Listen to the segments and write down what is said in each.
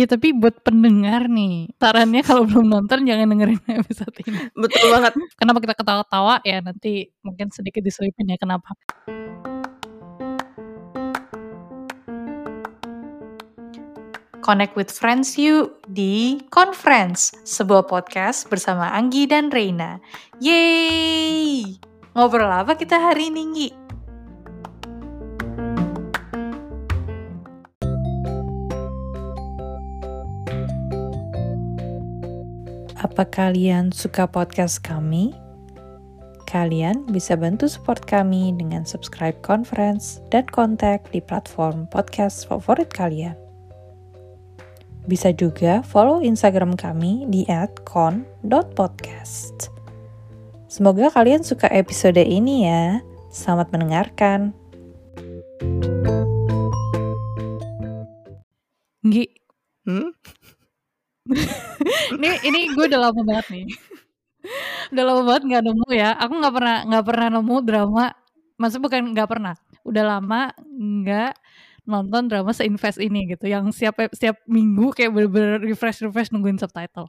Ya tapi buat pendengar nih, sarannya kalau belum nonton jangan dengerin episode ini. Betul banget. Kenapa kita ketawa-tawa ya nanti mungkin sedikit diselipin ya kenapa. Connect with friends you di Conference, sebuah podcast bersama Anggi dan Reina. Yeay! Ngobrol apa kita hari ini, Nggi? Apa kalian suka podcast kami? Kalian bisa bantu support kami dengan subscribe conference dan kontak di platform podcast favorit kalian. Bisa juga follow Instagram kami di @con.podcast. Semoga kalian suka episode ini ya. Selamat mendengarkan. Nggi, Hmm? ini ini gue udah lama banget nih. Udah lama banget nggak nemu ya. Aku nggak pernah nggak pernah nemu drama. Maksudnya bukan nggak pernah. Udah lama nggak nonton drama seinvest ini gitu. Yang siap setiap minggu kayak bener-bener refresh refresh nungguin subtitle.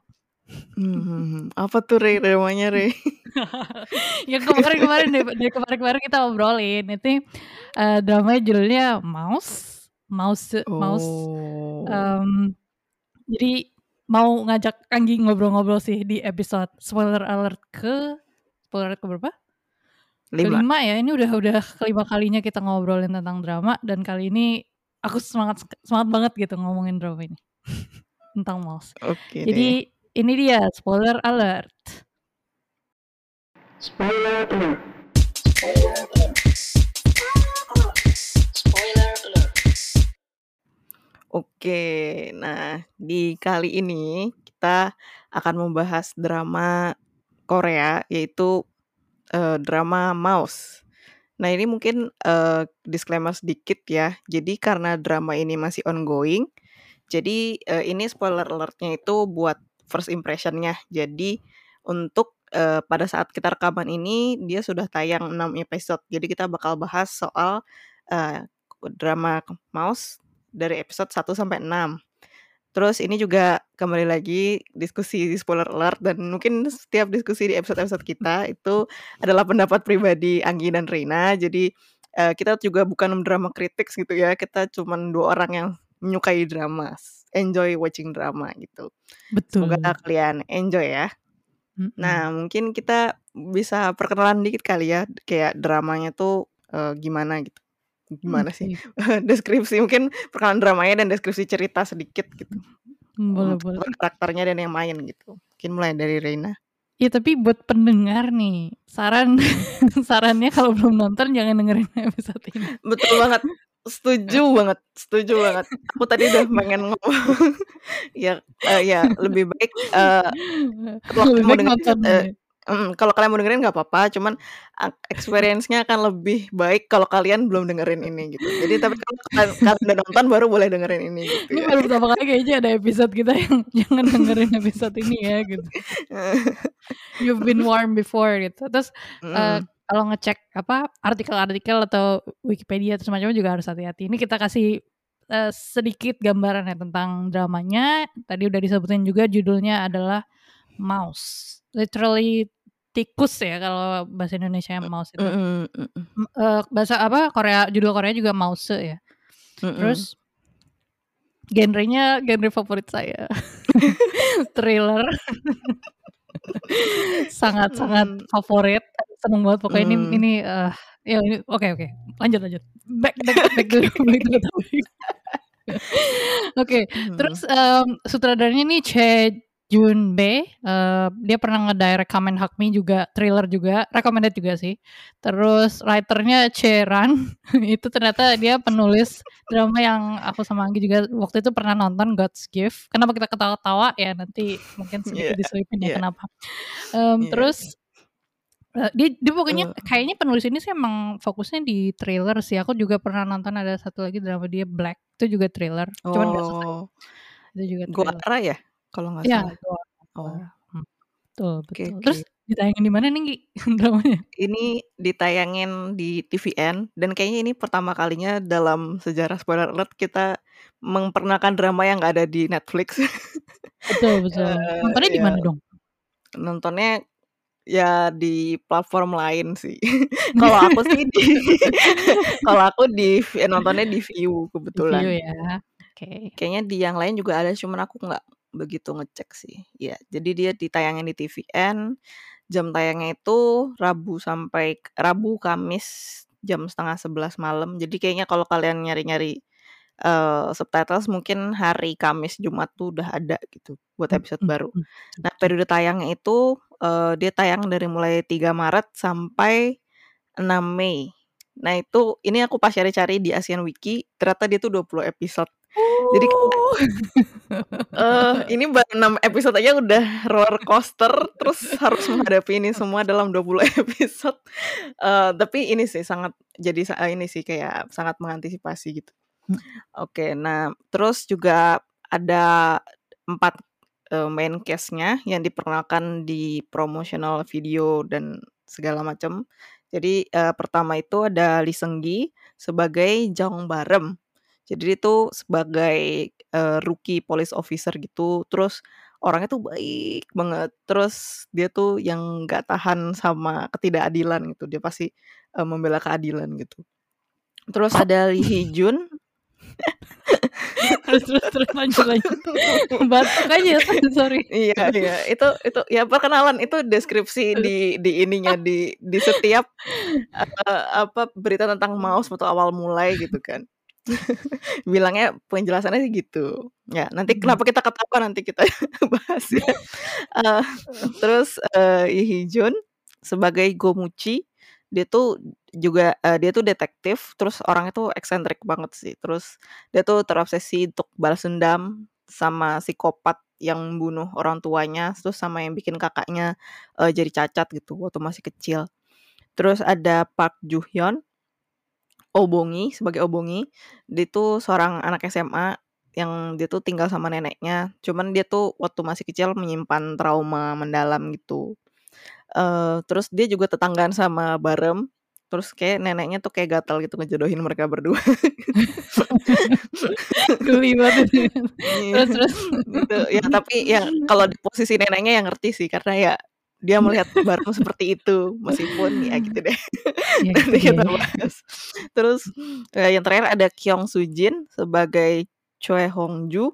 Hmm, apa tuh Re dramanya Re? yang kemarin-kemarin dari, kemarin-kemarin kita obrolin itu uh, dramanya judulnya Mouse, Mouse, Mouse. Oh. Um, jadi mau ngajak Anggi ngobrol-ngobrol sih di episode spoiler alert ke spoiler alert ke berapa? Lima. Kelima ya. Ini udah udah kelima kalinya kita ngobrolin tentang drama dan kali ini aku semangat semangat banget gitu ngomongin drama ini tentang Mouse. Oke. Jadi ini dia spoiler alert. Spoiler alert. Spoiler alert. Oke, nah di kali ini kita akan membahas drama Korea yaitu uh, drama Mouse. Nah ini mungkin uh, disclaimer sedikit ya. Jadi karena drama ini masih ongoing, jadi uh, ini spoiler alertnya itu buat first impressionnya. Jadi untuk uh, pada saat kita rekaman ini dia sudah tayang 6 episode. Jadi kita bakal bahas soal uh, drama Mouse dari episode 1 sampai 6. Terus ini juga kembali lagi diskusi di spoiler alert dan mungkin setiap diskusi di episode-episode kita itu adalah pendapat pribadi Anggi dan Reina. Jadi uh, kita juga bukan drama kritik gitu ya. Kita cuma dua orang yang menyukai drama, enjoy watching drama gitu. Betul. Semoga kalian enjoy ya. Nah, mungkin kita bisa perkenalan dikit kali ya kayak dramanya tuh uh, gimana gitu. Gimana sih? Deskripsi mungkin perkenalan dramanya dan deskripsi cerita sedikit gitu. Boleh Untuk boleh. karakternya dan yang main gitu. Mungkin mulai dari Reina. Ya tapi buat pendengar nih, saran sarannya kalau belum nonton jangan dengerin episode ini. Betul banget. Setuju banget, setuju banget. Aku tadi udah pengen ngomong. ya, eh, ya lebih baik eh, kalau Lebih mau baik dengerin nonton eh, dulu. Mm, kalau kalian mau dengerin nggak apa-apa, cuman uh, experience-nya akan lebih baik kalau kalian belum dengerin ini gitu. Jadi tapi kalau kalian, kalian udah nonton baru boleh dengerin ini gitu Ini ya. baru pertama kali kayaknya ada episode kita yang jangan dengerin episode ini ya gitu. You've been warned before gitu. Terus Mm, kalau ngecek apa artikel-artikel atau Wikipedia atau semacamnya juga harus hati-hati. Ini kita kasih eh, sedikit gambaran ya tentang dramanya. Tadi udah disebutin juga judulnya adalah Mouse. Literally tikus ya kalau bahasa Indonesia mouse itu. mm, mm, mm, mm, M- eh, bahasa apa Korea judul Korea juga mouse ya. mm, mm. Terus genrenya genre favorit saya. Thriller. Sangat-sangat Mm, favorit. Seneng banget pokoknya ini mm. ini eh, ya ini oke oke. Lanjut lanjut. Back back back topic. Oke, Hmm. terus em, sutradaranya ini Che Jun Bae, eh, dia pernah ngedirect Kamen Hak Me juga, thriller juga, recommended juga sih. Terus writernya Che Ran, itu ternyata dia penulis drama yang aku sama Anggi juga waktu itu pernah nonton God's Gift. Kenapa kita ketawa-tawa ya nanti mungkin sedikit Iya, diselipin ya iya, kenapa. Em, iya, terus eh, dia dia pokoknya kayaknya penulis ini sih emang fokusnya di thriller sih. Aku juga pernah nonton ada satu lagi drama dia Black itu juga thriller, cuman gak selesai. Oh, Itu juga thriller. Goara ya? Kalau nggak Iya, salah. Oh. Hmm, betul oke betul. Terus oke. Ditayangin di mana nih, Gi, dramanya? Ini ditayangin di TVN dan kayaknya ini pertama kalinya dalam sejarah spoiler alert kita memperkenalkan drama yang nggak ada di Netflix. Betul betul. Eee, Nontonnya di iya. mana dong? Nontonnya ya di platform lain sih. Kalau aku sih di kalau aku di nontonnya di Viu kebetulan. ya, oke. Kayaknya di yang lain juga ada, cuman aku nggak begitu ngecek sih. Iya, jadi dia ditayangin di TVN, jam tayangnya itu Rabu sampai Rabu, Kamis jam 10.30 malam. Jadi kayaknya kalau kalian nyari-nyari, eee, subtitles mungkin hari Kamis, Jumat tuh udah ada gitu buat episode Mhm baru. mhm, Nah, periode tayangnya itu, eee, dia tayang dari mulai 3 Maret sampai 6 Mei. Nah, itu ini aku pas cari-cari di Asian Wiki, ternyata dia tuh 20 episode. Jadi eee, ini baru 6 episode aja udah roller coaster, terus harus menghadapi ini semua dalam 20 episode. Eee, tapi ini sih sangat jadi eee, ini sih kayak sangat mengantisipasi gitu. Mhm. Oke, nah terus juga ada 4, eee, main cast-nya yang diperkenalkan di promotional video dan segala macam. Jadi, eee, pertama itu ada Lee Seung-gi sebagai Jong Barem. Jadi dia tuh sebagai, eee, rookie police officer gitu, terus orangnya tuh baik banget, terus dia tuh yang nggak tahan sama ketidakadilan gitu, dia pasti, eee, membela keadilan gitu. Terus ada Lee Hee Jun Terus terus terus, lanjut lanjut. Batuk aja, sorry. Iya iya, itu itu ya perkenalan, itu deskripsi di di ininya, di di setiap, eee, apa, berita tentang MAUS waktu awal mulai gitu kan. Bilangnya penjelasannya sih gitu. Ya, nanti Mhm. kenapa kita ketawa nanti kita bahas ya. Eee, terus, eee, Lee Hee Jun sebagai Go Muchi, dia tuh juga, eee, dia tuh detektif, terus orangnya tuh eksentrik banget sih. Terus dia tuh terobsesi untuk balas dendam sama psikopat yang bunuh orang tuanya, terus sama yang bikin kakaknya, eee, jadi cacat gitu waktu masih kecil. Terus ada Park Ju Hyun Obongi, sebagai Obongi. Dia tuh seorang anak SMA yang dia tuh tinggal sama neneknya, cuman dia tuh waktu masih kecil menyimpan trauma mendalam gitu. Eee, terus dia juga tetanggaan sama Barem, terus kayak neneknya tuh kayak gatal gitu ngejodohin mereka berdua. Geli banget. Iya, Terus terus. gitu. Ya tapi ya kalau di posisi neneknya ya ngerti sih, karena ya dia melihat Barem seperti itu, meskipun ya gitu deh. Ya gitu kita deh. bahas. Terus, eee, yang terakhir ada Kyung Soo Jin sebagai Choi Hong Ju.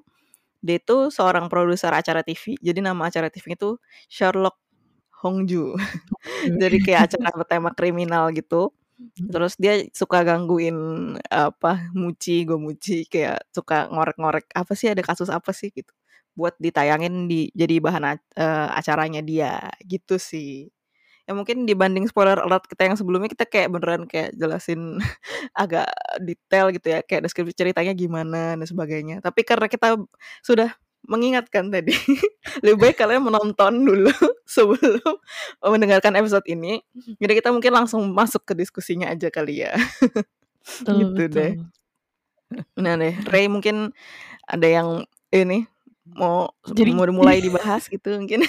Dia itu seorang produser acara TV, jadi nama acara TV itu Sherlock Hong Ju. Jadi kayak acara bertema kriminal gitu. Mhm. Terus dia suka gangguin, apa, Muchi, Go Muchi, kayak suka ngorek-ngorek, apa sih, ada kasus apa sih gitu, buat ditayangin di jadi bahan eee, acaranya dia, gitu sih. Ya mungkin dibanding spoiler alert kita yang sebelumnya, kita kayak beneran kayak jelasin agak detail gitu ya, kayak deskripsi ceritanya gimana dan sebagainya. Tapi karena kita sudah mengingatkan tadi, lebih baik kalian menonton dulu sebelum mendengarkan episode ini. Jadi kita mungkin langsung masuk ke diskusinya aja kali ya. Betul Gitu deh. betul. Nah deh, Ray mungkin ada yang ini, mau Jadi mau dimulai dibahas gitu mungkin?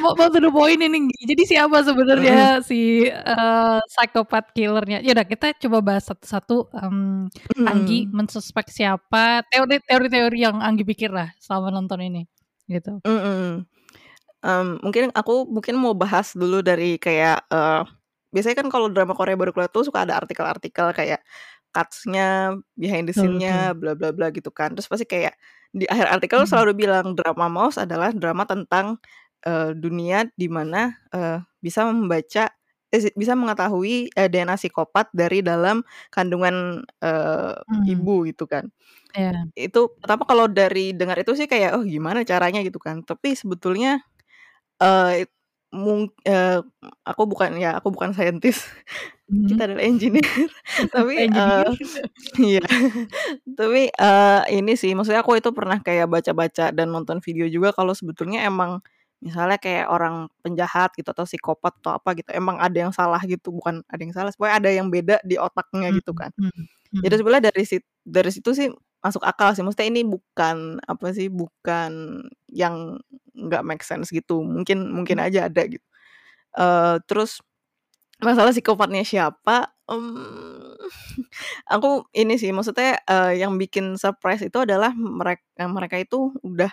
Mau mau to point ini, jadi siapa sebenarnya si, eee, psychopath killer-nya? Ya udah kita coba bahas satu-satu, mmm, Anggi Mhm. mensuspek siapa, teori teori-teori yang Anggi pikir lah selama nonton ini, gitu. Mhm. Mmm, mungkin aku mungkin mau bahas dulu dari kayak, eee, biasanya kan kalau drama Korea baru keluar tuh suka ada artikel-artikel kayak cuts-nya, behind the scene-nya, bla bla bla gitu kan. Terus pasti kayak di akhir artikel Mhm. selalu bilang drama MAUS adalah drama tentang, eee, dunia di mana, eee, bisa membaca eh, bisa mengetahui, eee, DNA psikopat dari dalam kandungan, eee, Mmm. ibu gitu kan. Iya. Itu pertama kalau dari dengar itu sih kayak, "Oh gimana caranya?" Gitu kan. Tapi sebetulnya, eee, mung eee, aku bukan ya aku bukan saintis, Mhm. kita adalah engineer. Tapi, Engineer. eee, iya, tapi, eee, ini sih maksudnya aku itu pernah kayak baca-baca dan nonton video juga kalau sebetulnya emang misalnya kayak orang penjahat gitu atau psikopat atau apa gitu, emang ada yang salah gitu, bukan ada yang salah, pokoknya ada yang beda di otaknya Mhm gitu kan. mhm Jadi mhm. sebenarnya dari sit dari situ sih masuk akal sih. Maksudnya ini bukan apa sih, bukan yang nggak make sense gitu. Mungkin mungkin Hmm. aja ada gitu. Eee, terus masalah psikopatnya siapa, mmm, aku ini sih maksudnya, eee, yang bikin surprise itu adalah merek mereka itu udah,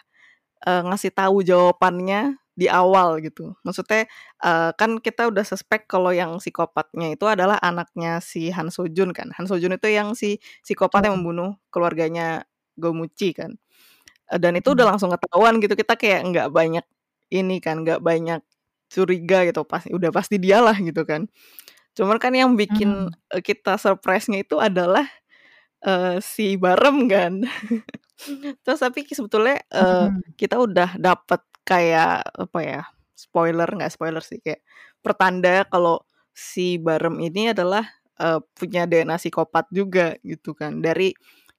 eee, ngasih tahu jawabannya di awal gitu. Maksudnya, eee, kan kita udah suspek kalau yang psikopatnya itu adalah anaknya si Han So Jun kan. Han So Jun itu yang si psikopat yang membunuh keluarganya Gomuchi kan. Eee, dan itu udah langsung ketahuan gitu, kita kayak nggak banyak ini kan, nggak banyak curiga gitu, pas udah pasti dialah gitu kan. Cuman kan yang bikin, Mmm. eee, kita surprise-nya itu adalah, eee, si Barem kan. Terus tapi sebetulnya, Mhm. kita udah dapet kayak apa ya, spoiler nggak spoiler sih, kayak pertanda kalau si Barem ini adalah, eee, punya DNA psikopat juga gitu kan. Dari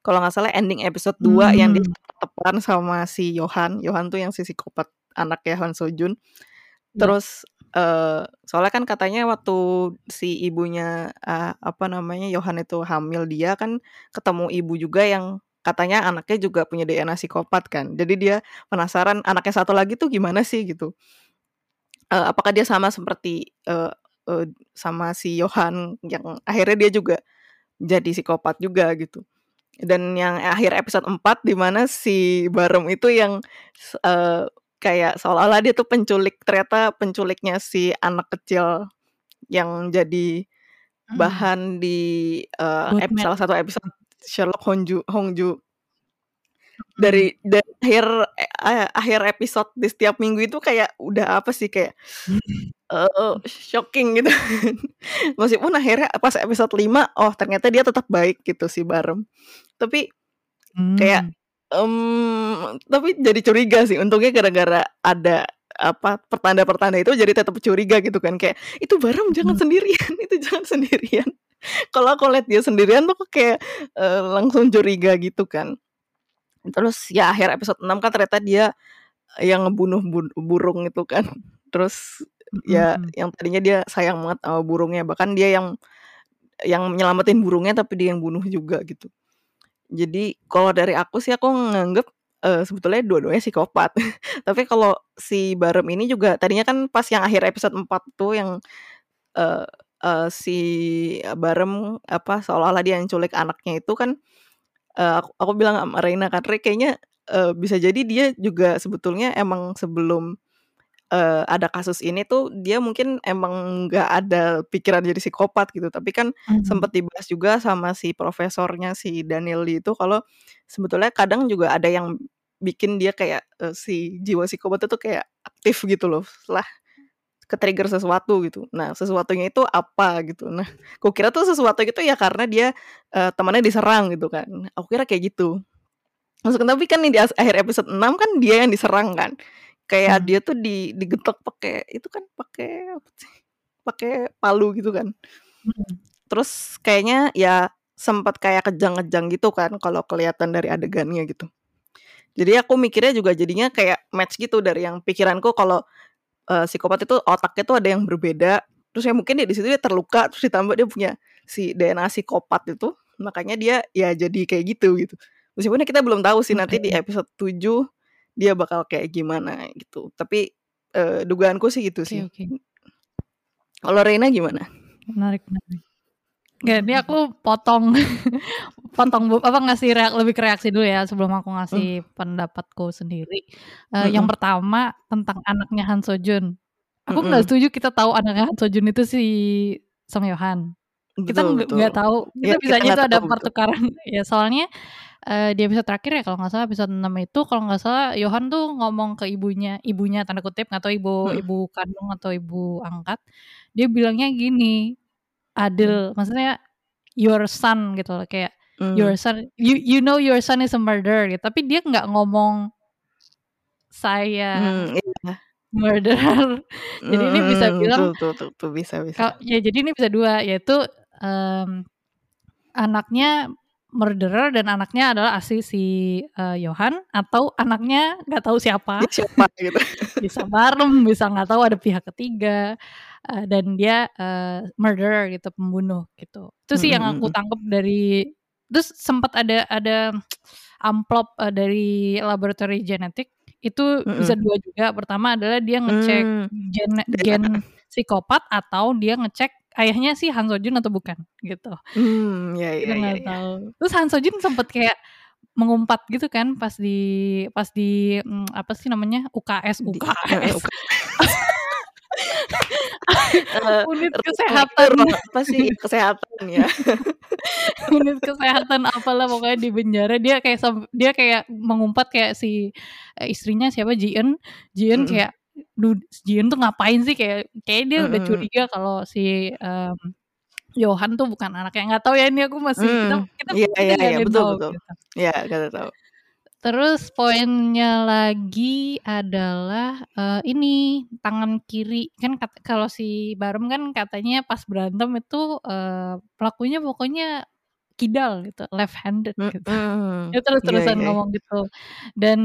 kalau nggak salah ending episode 2 yang dia Mmm. tatapan sama si Yohan, Yohan tuh yang si psikopat anaknya Han So Jun. Iya. Terus, eee, soalnya kan katanya waktu si ibunya, eee, apa namanya, Yohan itu hamil, dia kan ketemu ibu juga yang katanya anaknya juga punya DNA psikopat kan. Jadi dia penasaran anaknya satu lagi tuh gimana sih gitu. Eee, apakah dia sama seperti, eee eee, sama si Yohan yang akhirnya dia juga jadi psikopat juga gitu. Dan yang akhir episode 4 di mana si Barem itu yang eee, kayak seolah-olah dia tuh penculik, ternyata penculiknya si anak kecil yang jadi Mmm. bahan di, eee, ep Bootmat. salah satu episode Sherlock Honju Hongju. Mhm. Dari dari akhir e eee, akhir episode di setiap minggu itu kayak udah apa sih, kayak, eee, shocking gitu. Meskipun akhirnya pas episode 5, oh ternyata dia tetap baik gitu si Barem. Tapi kayak, Mmm. mmm, tapi jadi curiga sih, untungnya gara-gara ada apa, pertanda-pertanda itu jadi tetap curiga gitu kan, kayak, "Itu Barem jangan Mhm. sendirian itu jangan sendirian." Kalau aku lihat dia sendirian tuh kayak, eee, langsung curiga gitu kan. Terus ya akhir episode 6 kan ternyata dia yang ngebunuh bun burung itu kan. Terus ya Mhm. yang tadinya dia sayang banget sama burungnya, bahkan dia yang yang nyelamatin burungnya tapi dia yang bunuh juga gitu. Jadi kalau dari aku sih aku nganggep, eee, sebetulnya dua-duanya psikopat. Tapi kalau si Barem ini juga tadinya kan pas yang akhir episode 4 tuh yang, eee eee, si Barem apa, seolah-olah dia yang culik anaknya itu kan, eee, aku aku bilang sama Reina kan, "Re, kayaknya, eee, bisa jadi dia juga sebetulnya emang sebelum, eee, ada kasus ini tuh dia mungkin emang nggak ada pikiran jadi psikopat gitu." Tapi kan Mmm. sempet dibahas juga sama si profesornya si Daniel Lee itu kalau sebetulnya kadang juga ada yang bikin dia kayak, eee, si jiwa psikopat itu kayak aktif gitu loh setelah ke-trigger sesuatu gitu. Nah, sesuatunya itu apa gitu. Nah, kukira tuh sesuatu itu ya karena dia, eee, temannya diserang gitu kan. Aku kira kayak gitu. Maksudnya tapi kan di akhir episode 6 kan dia yang diserang kan. Kayak Mmm. dia tuh di digetok pakai itu kan pakai apa sih, pakai palu gitu kan. Mhm. Terus kayaknya ya sempet kayak kejang-kejang gitu kan kalau kelihatan dari adegannya gitu. Jadi aku mikirnya juga jadinya kayak match gitu dari yang pikiranku kalau, eee, psikopat itu otaknya tuh ada yang berbeda, terus ya mungkin dia di situ dia terluka, terus ditambah dia punya si DNA psikopat itu, makanya dia ya jadi kayak gitu gitu. Meskipun kita belum tahu sih nanti di episode 7 dia bakal kayak gimana gitu. Tapi, eee, dugaanku sih gitu Oke sih. oke. Kalau Reina gimana? Menarik menarik. Nggak, ini aku potong potong apa, ngasih reak lebih ke reaksi dulu ya sebelum aku ngasih pendapatku sendiri. Eee, yang Mhm. pertama tentang anaknya Han So Jun. Aku nggak Mhm. setuju kita tahu anaknya Han So Jun itu si Song Yohan. Kita nggak tahu, kita kita bisanya itu ada betul. pertukaran ya soalnya, eee, di episode terakhir ya kalau nggak salah episode 6 itu kalau nggak salah Yohan tuh ngomong ke ibunya ibunya tanda kutip, nggak tahu ibu Mhm. ibu kandung atau ibu angkat, dia bilangnya gini, adil, maksudnya your son gitu loh, kayak your Mmm. son you you know your son is a murderer gitu, tapi dia nggak ngomong saya Mmm, iya. murderer. Jadi ini bisa Mhm, bilang tuh tuh tuh tuh, bisa bisa. ka ya jadi ini bisa 2, yaitu, mmm, anaknya murderer dan anaknya adalah asli si, eee, Yohan atau anaknya nggak tahu siapa. Siapa gitu. Bisa Barem, bisa nggak tahu ada pihak ketiga, eee, dan dia, eee, murderer gitu, pembunuh gitu. Itu sih Mhm yang aku tangkep dari terus sempat ada ada amplop uh, dari laboratory genetik itu bisa dua juga. Pertama adalah dia ngecek Hmm. gen gen psikopat atau dia ngecek ayahnya si Han Sojun atau bukan gitu. Hmm, ya ya ya. nggak ya. tahu. Terus Han Sojun sempet kayak mengumpat gitu kan pas di pas di mm, apa sih namanya UKS Di- UKS Eh, unit kesehatan apa sih kesehatan ya? unit kesehatan apalah pokoknya di penjara dia kayak dia kayak mengumpat kayak si eh, istrinya siapa Jian Jian Mm-mm. kayak Jian tuh ngapain sih kayak kayak dia udah curiga kalau si em, Johan tuh bukan anaknya nggak tahu ya ini aku masih kita Hmm, kita iya kita iya nggak iya ada yang betul tahu betul. gitu. Ya, kata tahu. Terus poinnya lagi adalah eh, ini tangan kiri kan kalau si Barem kan katanya pas berantem itu eh, pelakunya pokoknya kidal gitu, left handed gitu. Mm-mm. Dia terus Iya terusan iya. ngomong gitu dan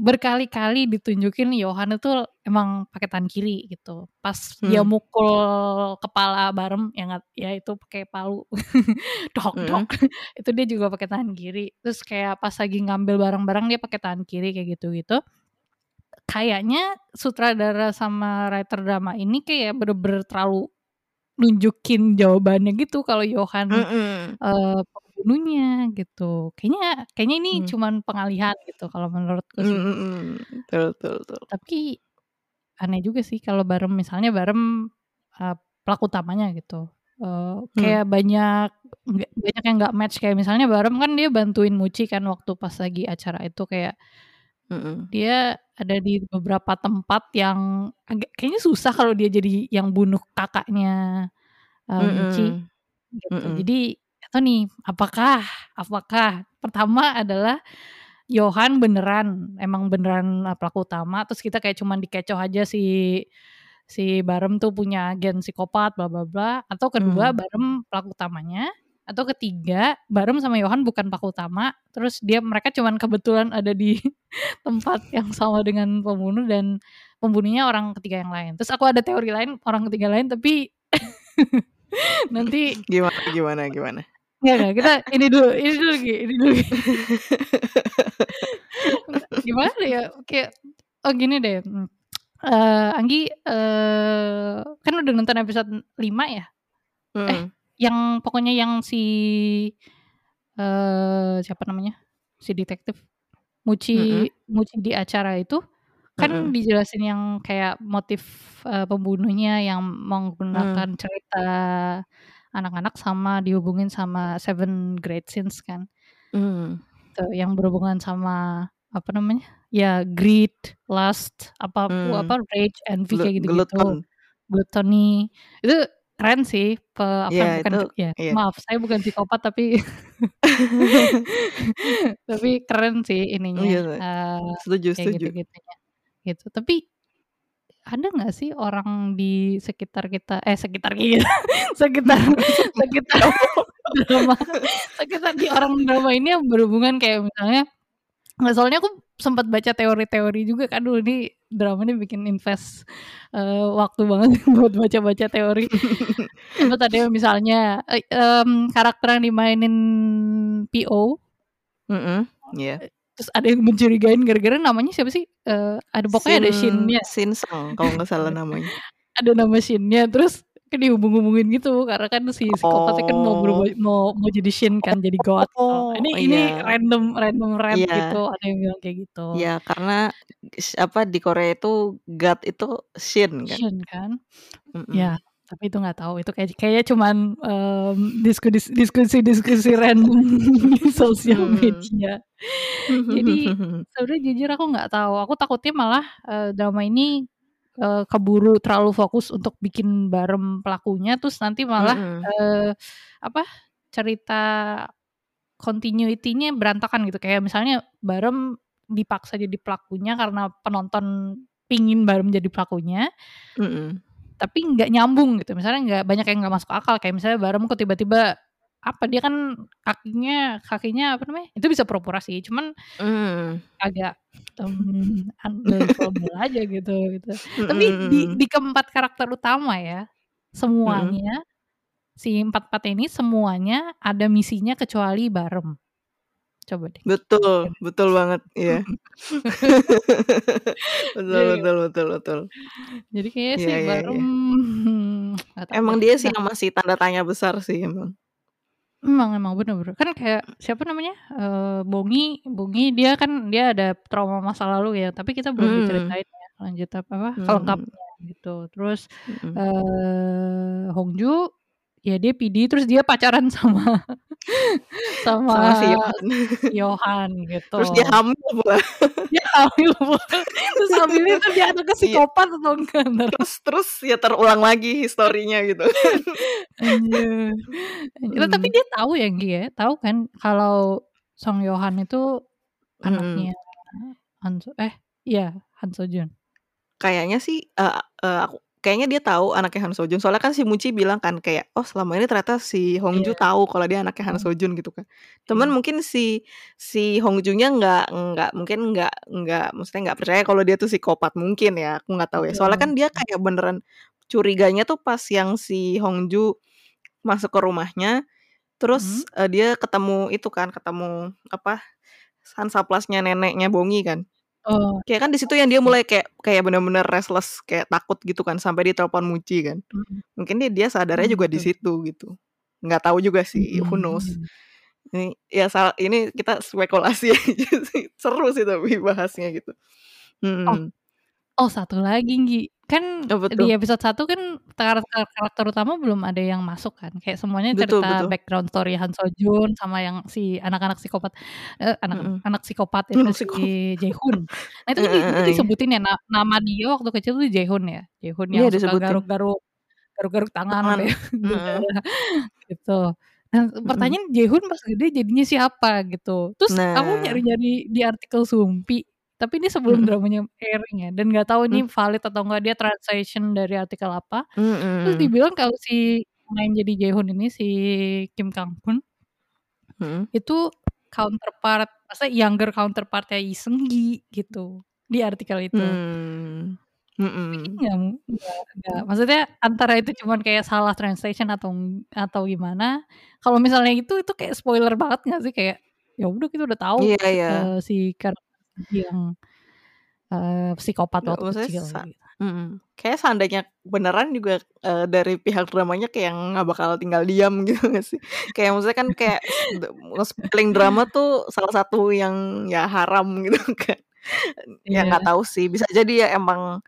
berkali-kali ditunjukin Yohan itu emang pakai tangan kiri gitu. Pas dia Hmm. mukul kepala Barem yang ya itu pakai palu dok dok itu dia juga pakai tangan kiri. Terus kayak pas lagi ngambil barang-barang dia pakai tangan kiri kayak gitu-gitu. Kayaknya sutradara sama writer drama ini kayak bener-bener terlalu nunjukin jawabannya gitu kalau Yohan Mm-mm. eh, pembunuhnya gitu. Kayaknya kayaknya ini Hmm. cuman pengalihan gitu kalau menurutku sih. Mm-mm. Betul betul betul. Tapi aneh juga sih kalau Barem misalnya Barem eh, pelaku utamanya gitu. Eh, Hmm. kayak banyak nggak- banyak yang nggak match kayak misalnya Barem kan dia bantuin Muci kan waktu pas lagi acara itu kayak dia ada di beberapa tempat yang agak kayaknya susah kalau dia jadi yang bunuh kakaknya Muci Mm-mm. gitu. Jadi nih apakah apakah pertama adalah Johan beneran emang beneran uh, pelaku utama terus kita kayak cuman dikecoh aja si si Barem tuh punya gen psikopat bla bla bla atau kedua Hmm. Barem pelaku utamanya atau ketiga Barem sama Johan bukan pelaku utama terus dia mereka cuman kebetulan ada di tempat yang sama dengan pembunuh dan pembunuhnya orang ketiga yang lain terus aku ada teori lain orang ketiga lain tapi nanti Gimana gimana gimana? Enggak, enggak, kita ini dulu, ini dulu Gi, ini dulu Gi. Gimana ya? Kayak oh gini deh. hmm, eh, Anggi eh, kan udah nonton episode 5 ya? Mm. Yang pokoknya yang si eh siapa namanya? Si detektif Muci Muci di acara itu kan Mm-mm. dijelasin yang kayak motif eh, pembunuhnya yang menggunakan cerita anak-anak sama dihubungin sama Seven Great Sins kan. Mm. Tuh, yang berhubungan sama apa namanya? Ya greed, lust, apa Hmm. apa rage, envy Glu- kayak gitu-gitu. Gluttony. Itu keren sih. Pe, apa Iya, bukan itu- ya. iya. Maaf, saya bukan psikopat tapi tapi keren sih ininya. Iya, eh, Setuju setuju. gitu-gitunya. Gitu. Tapi ada nggak sih orang di sekitar kita eh sekitar kita sekitar sekitar drama sekitar di orang drama ini yang berhubungan kayak misalnya nggak soalnya aku sempat baca teori-teori juga kan dulu ini drama ini bikin invest eh, waktu banget buat baca-baca teori sempat ada misalnya eh, em, karakter yang dimainin PO Mm-mm. Iya. Terus ada yang mencurigain gara-gara namanya siapa sih Eh, ada pokoknya ada Shin- Shin-nya Shin Song kalau nggak salah namanya. ada nama Shin-nya terus kan dihubung-hubungin gitu karena kan si psikopatnya kan mau Oh. berubah mau mau jadi Shin kan jadi God Oh, ini ini iya. random random rant Iya. gitu ada yang bilang kayak gitu Ya karena apa di Korea itu God itu Shin kan. Shin kan Mm-mm. ya tapi itu nggak tahu itu kayak kayaknya cuman em, diskusi diskusi diskusi random di sosial Hmm. media Jadi, sebenarnya jujur aku nggak tahu aku takutnya malah eh, drama ini eh, keburu terlalu fokus untuk bikin barem pelakunya terus nanti malah Mm-mm. eh, apa cerita continuity-nya berantakan gitu kayak misalnya Barem dipaksa jadi pelakunya karena penonton pingin Barem jadi pelakunya Mm-mm. Tapi nggak nyambung gitu misalnya nggak banyak yang nggak masuk akal kayak misalnya Barem kok tiba-tiba apa dia kan kakinya kakinya apa namanya itu bisa pura-pura sih cuman Mm. agak um, unbelievable aja gitu gitu tapi di, Mm-mm. di keempat karakter utama ya semuanya si empat-empat ini semuanya ada misinya kecuali Barem. Coba deh. Betul, betul banget, iya. betul, Iya. betul, betul, betul. Jadi kayaknya Iya, sih iya, iya. nggak tahu Emang dia sih Nah, yang masih tanda tanya besar sih emang. emang emang bener-bener kan kayak siapa namanya eh Bongi Bongi dia kan dia ada trauma masa lalu ya tapi kita belum Hmm, diceritain ya lanjut apa apa hmm, kelengkapnya gitu terus hmm. eh Hongju ya dia PD terus dia pacaran sama sama Sama si Yohan. si Yohan gitu Terus dia hamil pula. dia hamil pula. terus hamilnya tuh dia anaknya Iya. psikopat atau enggak Terus terus ya terulang lagi historinya gitu. Anjir. Anjir. Tapi Hmm. dia tahu ya Gi ya, tahu kan kalau Song Yohan itu Hmm. anaknya Han So eh iya Han So Jun. Kayaknya sih eh, eh, aku kayaknya dia tahu anaknya Han Sojun. Soalnya kan si Muci bilang kan kayak oh selama ini ternyata si Hongju Iya. tahu kalau dia anaknya Han Hmm. Sojun gitu kan. Cuman Iya. mungkin si si Hongjunya nggak nggak mungkin nggak nggak maksudnya nggak percaya kalau dia tuh psikopat mungkin ya. Aku nggak tahu ya. Soalnya kan Betul. dia kayak beneran curiganya tuh pas yang si Hongju masuk ke rumahnya terus Hmm. eh, dia ketemu itu kan ketemu apa Hansaplasnya neneknya Bongi kan. Oh. Kayak kan di situ yang dia mulai kayak kayak bener-bener restless kayak takut gitu kan sampai dia telepon Muci kan. Hmm. Mungkin dia dia sadarnya Hmm, juga di situ gitu. Nggak tahu juga sih, who knows. Hmm. Ini ya sal ini kita spekulasi aja sih. Seru sih tapi bahasnya gitu. Oh. Oh, satu lagi Gi. Kan Apa di episode 1 kan karakter karakter utama belum ada yang masuk kan. Kayak semuanya Betul, cerita betul. background story Han So Jun sama yang si anak-anak psikopat eh anak Mhm. anak psikopat itu Anak si psikopat. Jaehoon. Nah, itu kan itu disebutin ya na nama dia waktu kecil tuh Jaehoon ya. Jaehoon Iya yang suka disebutin. garuk-garuk garuk-garuk tangan Tangan. Heeh. berdarah gitu. Nah, pertanyaan Jaehoon pas gede jadinya siapa gitu. Terus aku Nah. nyari-nyari di artikel Sumpi, tapi ini sebelum Mhm. dramanya airing ya dan nggak tahu ini Mmm. valid atau enggak dia translation dari artikel apa. Terus Mhm. dibilang kalau si main jadi Jaehoon ini si Kim Kang Hoon itu counterpart maksudnya younger counterpart-nya Lee Seung Gi gitu di artikel itu. Nggak maksudnya antara itu cuman kayak salah translation atau atau gimana. Kalau misalnya itu itu kayak spoiler banget nggak sih kayak ya udah kita udah tahu Iya iya. eh, si karakter yang eh, psikopat Nggak waktu kecil sa gitu. mhm. Kayaknya seandainya beneran juga eh, dari pihak dramanya kayak nggak bakal tinggal diam gitu nggak sih? Kayak maksudnya kan kayak nge-spilling drama tuh salah satu yang ya haram gitu kan. Ya Iya. nggak tahu sih. Bisa jadi ya emang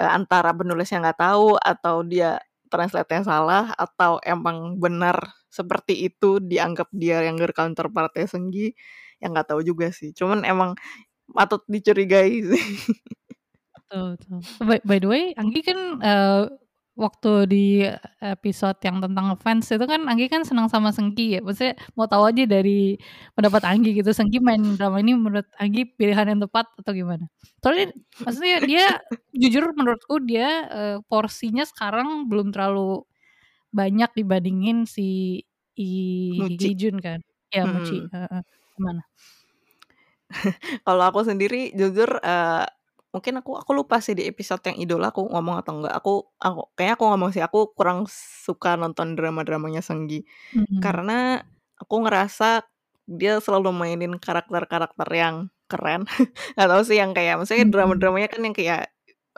eh, antara penulisnya nggak tahu atau dia translate-nya salah atau emang benar seperti itu dianggap dia yang counterpart-nya Seunggi. Ya nggak tahu juga sih. Cuman emang patut dicurigai sih. Betul, betul. By, by the way, Anggi kan eh, waktu di episode yang tentang fans itu kan Anggi kan senang sama Sengki ya. Maksudnya mau tahu aja dari pendapat Anggi gitu. Sengki main drama ini menurut Anggi pilihan yang tepat atau gimana? Soalnya maksudnya dia jujur menurutku dia eh, porsinya sekarang belum terlalu banyak dibandingin si I Muci. Hijun kan. Ya Muci. Mhm. Eh, eh. Kalau aku sendiri jujur eh, mungkin aku aku lupa sih di episode yang idola aku ngomong atau enggak. Aku aku kayaknya aku ngomong sih aku kurang suka nonton drama-dramanya Seunggi. Mhm. Karena aku ngerasa dia selalu mainin karakter-karakter yang keren. Gak tahu sih yang kayak maksudnya Mhm. drama-dramanya kan yang kayak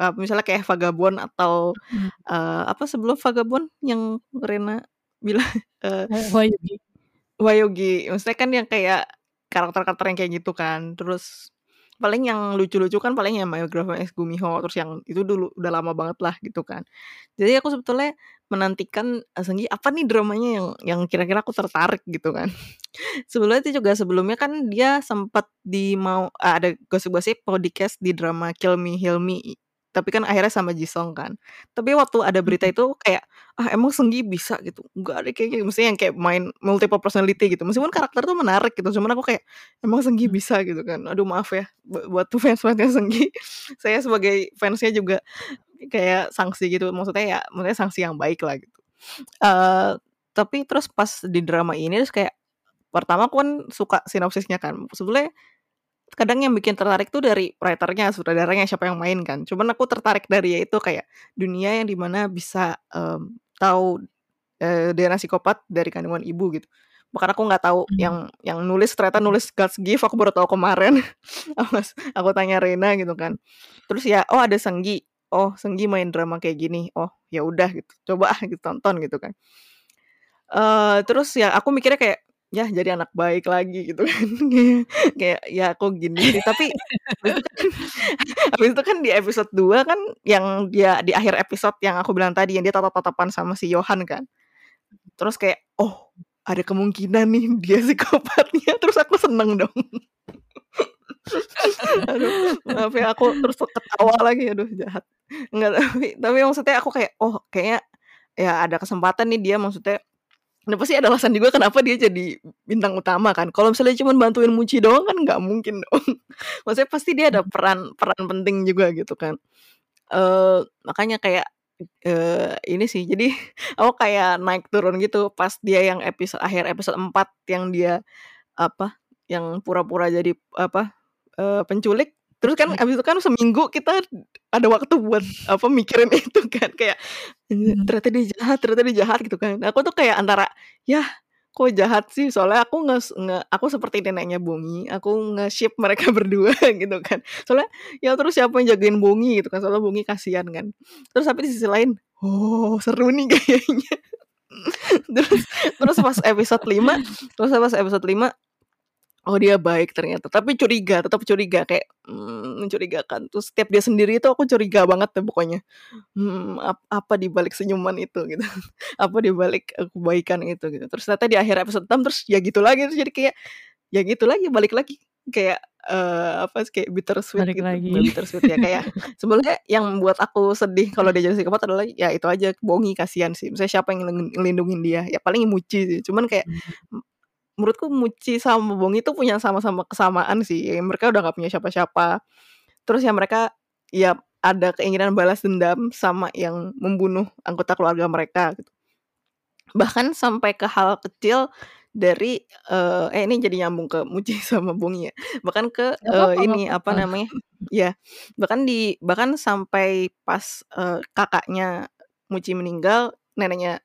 eh, misalnya kayak Vagabond atau Mhm. eh, apa sebelum Vagabond yang Rena bilang Eh, Wahyugi. Wayogi. Maksudnya kan yang kayak karakter-karakter yang kayak gitu kan. Terus paling yang lucu-lucu kan paling yang Girlfriend is Gumiho terus yang itu dulu udah lama banget lah gitu kan. Jadi aku sebetulnya menantikan eh, Seunggi apa nih dramanya yang yang kira-kira aku tertarik gitu kan. Sebelumnya itu juga sebelumnya kan dia sempat di mau ah, ada gosip-gosip podcast di drama Kill Me Heal Me tapi kan akhirnya sama Jisung kan. Tapi waktu ada berita itu kayak ah emang Seunggi bisa gitu. Enggak ada kayaknya maksudnya yang kayak main multiple personality gitu. Meskipun karakter tuh menarik gitu. Cuman aku kayak emang Seunggi Mhm. bisa gitu kan. Aduh maaf ya bu- buat tuh fans-fansnya Seunggi. Saya sebagai fansnya juga kayak sanksi gitu. Maksudnya ya maksudnya sanksi yang baik lah gitu. eh tapi terus pas di drama ini terus kayak pertama aku kan suka sinopsisnya kan. Sebetulnya kadang yang bikin tertarik tuh dari writernya, sutradaranya siapa yang main kan. Cuman aku tertarik dari ya itu kayak dunia yang di mana bisa em, tahu eee, DNA psikopat dari kandungan ibu gitu. Bahkan aku nggak tahu Mmm. yang yang nulis ternyata nulis God's Gift aku baru tahu kemarin. Aku tanya Rena gitu kan. Terus ya, oh ada Seunggi, oh Seunggi main drama kayak gini, oh ya udah gitu, coba ah gitu tonton gitu kan. Eee, terus ya aku mikirnya kayak, ya jadi anak baik lagi gitu kan. Kayak ya aku gini sih, tapi habis itu kan kan di episode 2 kan yang dia di akhir episode yang aku bilang tadi yang dia tatap-tatapan sama si Yohan kan. Terus kayak, oh ada kemungkinan nih dia psikopatnya, terus aku seneng dong. Aduh, maaf ya aku terus ketawa lagi, aduh jahat. Enggak, tapi tapi maksudnya aku kayak, oh kayaknya ya ada kesempatan nih dia maksudnya Nah pasti ada alasan juga kenapa dia jadi bintang utama kan. Kalau misalnya cuman bantuin Muji doang kan nggak mungkin dong. Maksudnya pasti dia ada peran peran penting juga gitu kan. Eee, makanya kayak, eee, ini sih jadi aku kayak naik turun gitu pas dia yang episode akhir episode 4 yang dia apa, yang pura-pura jadi apa, eee, penculik. Terus kan abis itu kan seminggu kita ada waktu buat apa, mikirin itu kan kayak, Mmm. ternyata dia jahat ternyata dia jahat gitu kan. Aku tuh kayak antara, yah kok jahat sih? Soalnya aku nges nge aku seperti neneknya Bongi, aku nge-ship mereka berdua gitu kan. Soalnya ya terus siapa yang jagain Bongi gitu kan, soalnya Bongi kasihan kan. Terus tapi di sisi lain, oh seru nih kayaknya. Terus terus pas episode 5 terus pas episode 5 oh dia baik ternyata, tapi curiga, tetap curiga kayak, mmm, mencurigakan. Terus setiap dia sendiri itu aku curiga banget deh pokoknya. Hmm, ap apa di balik senyuman itu gitu, apa di balik, kebaikan itu gitu. Terus ternyata di akhir episode 6 terus ya gitu lagi, terus jadi kayak, ya gitu lagi, balik lagi. Kayak, eee, apa sih, kayak bittersweet Balik gitu, lagi. bittersweet ya, kayak sebenarnya yang membuat aku sedih kalau dia jadi psikopat adalah ya itu aja, Bongi kasihan sih. Misalnya siapa yang ngelin ngelindungin dia, ya paling Muji sih. Cuman kayak, Mmm. Menurutku Muji sama Bongi tuh punya sama-sama kesamaan sih, mereka udah nggak punya siapa-siapa. Terus ya mereka ya ada keinginan balas dendam sama yang membunuh anggota keluarga mereka gitu. Bahkan sampai ke hal kecil dari, eee, eh ini jadi nyambung ke Muji sama Bongi ya. Bahkan ke, eee, apa-apa nggak ini apa namanya, ya bahkan di bahkan sampai pas, eee, kakaknya Muji meninggal, neneknya,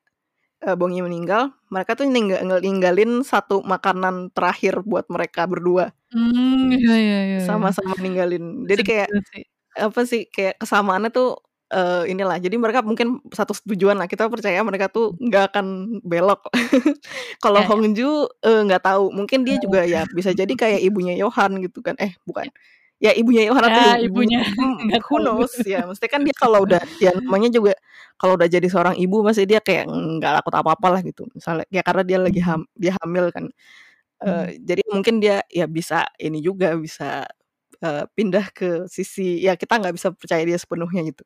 eee, Bongi meninggal, mereka tuh ningga ngel ninggalin satu makanan terakhir buat mereka berdua. Mmm, iya iya iya iya. Sama-sama ninggalin. Jadi kayak, apa sih, kayak kesamaannya tuh, eee, inilah, jadi mereka mungkin satu tujuan lah, kita percaya mereka tuh nggak akan belok. Kalau Ya ya. Hongju, eee, nggak tahu, mungkin dia juga ya bisa jadi kayak ibunya Yohan gitu kan, eh bukan, ya ibunya Yohan atau Ya ibunya ibunya, mmm, nggak who knows ya, maksudnya kan dia kalau udah ya namanya juga kalau udah jadi seorang ibu pasti dia kayak nggak takut apa-apa lah gitu. Misalnya ya karena dia lagi ham dia hamil kan. Mmm. Eee, jadi mungkin dia ya bisa ini juga, bisa, eee, pindah ke sisi ya kita nggak bisa percaya dia sepenuhnya gitu.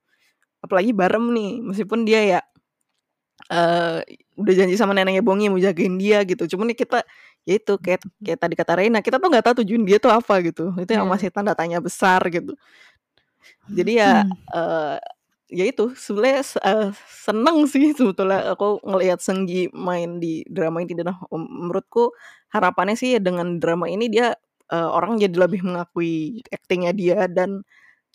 Apalagi Barem nih, meskipun dia ya, eee, udah janji sama neneknya Bongi mau jagain dia gitu, cuman ya kita itu kayak kayak tadi kata Reina, kita tuh nggak tahu tujuan dia tuh apa gitu. Itu yang Iya. masih tanda tanya besar gitu. Jadi ya, Mmm. eee, ya itu sebenarnya se eee, seneng sih sebetulnya aku ngelihat Seunggi main di drama ini dan, mmm, menurutku harapannya sih dengan drama ini dia, eee, orang jadi lebih mengakui aktingnya dia dan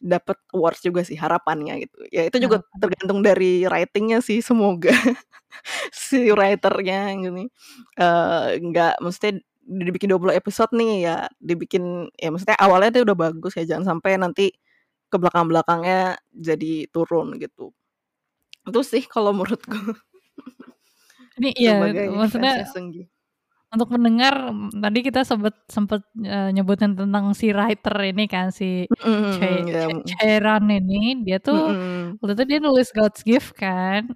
dapat awards juga sih harapannya gitu. Ya itu juga Harapannya. tergantung dari writing-nya sih, semoga si writer-nya ini, eee, nggak maksudnya udah dibikin 20 episode nih ya dibikin ya maksudnya awalnya tuh udah bagus ya, jangan sampai nanti ke belakang-belakangnya jadi turun gitu. Itu sih kalau menurutku. Ini iya, maksudnya. Untuk pendengar, mmm, tadi kita sempet sempet, eee, nyebutin tentang si writer ini kan, si Che mhm. Chaeran ini, dia tuh Mhm. waktu itu dia nulis God's Gift kan.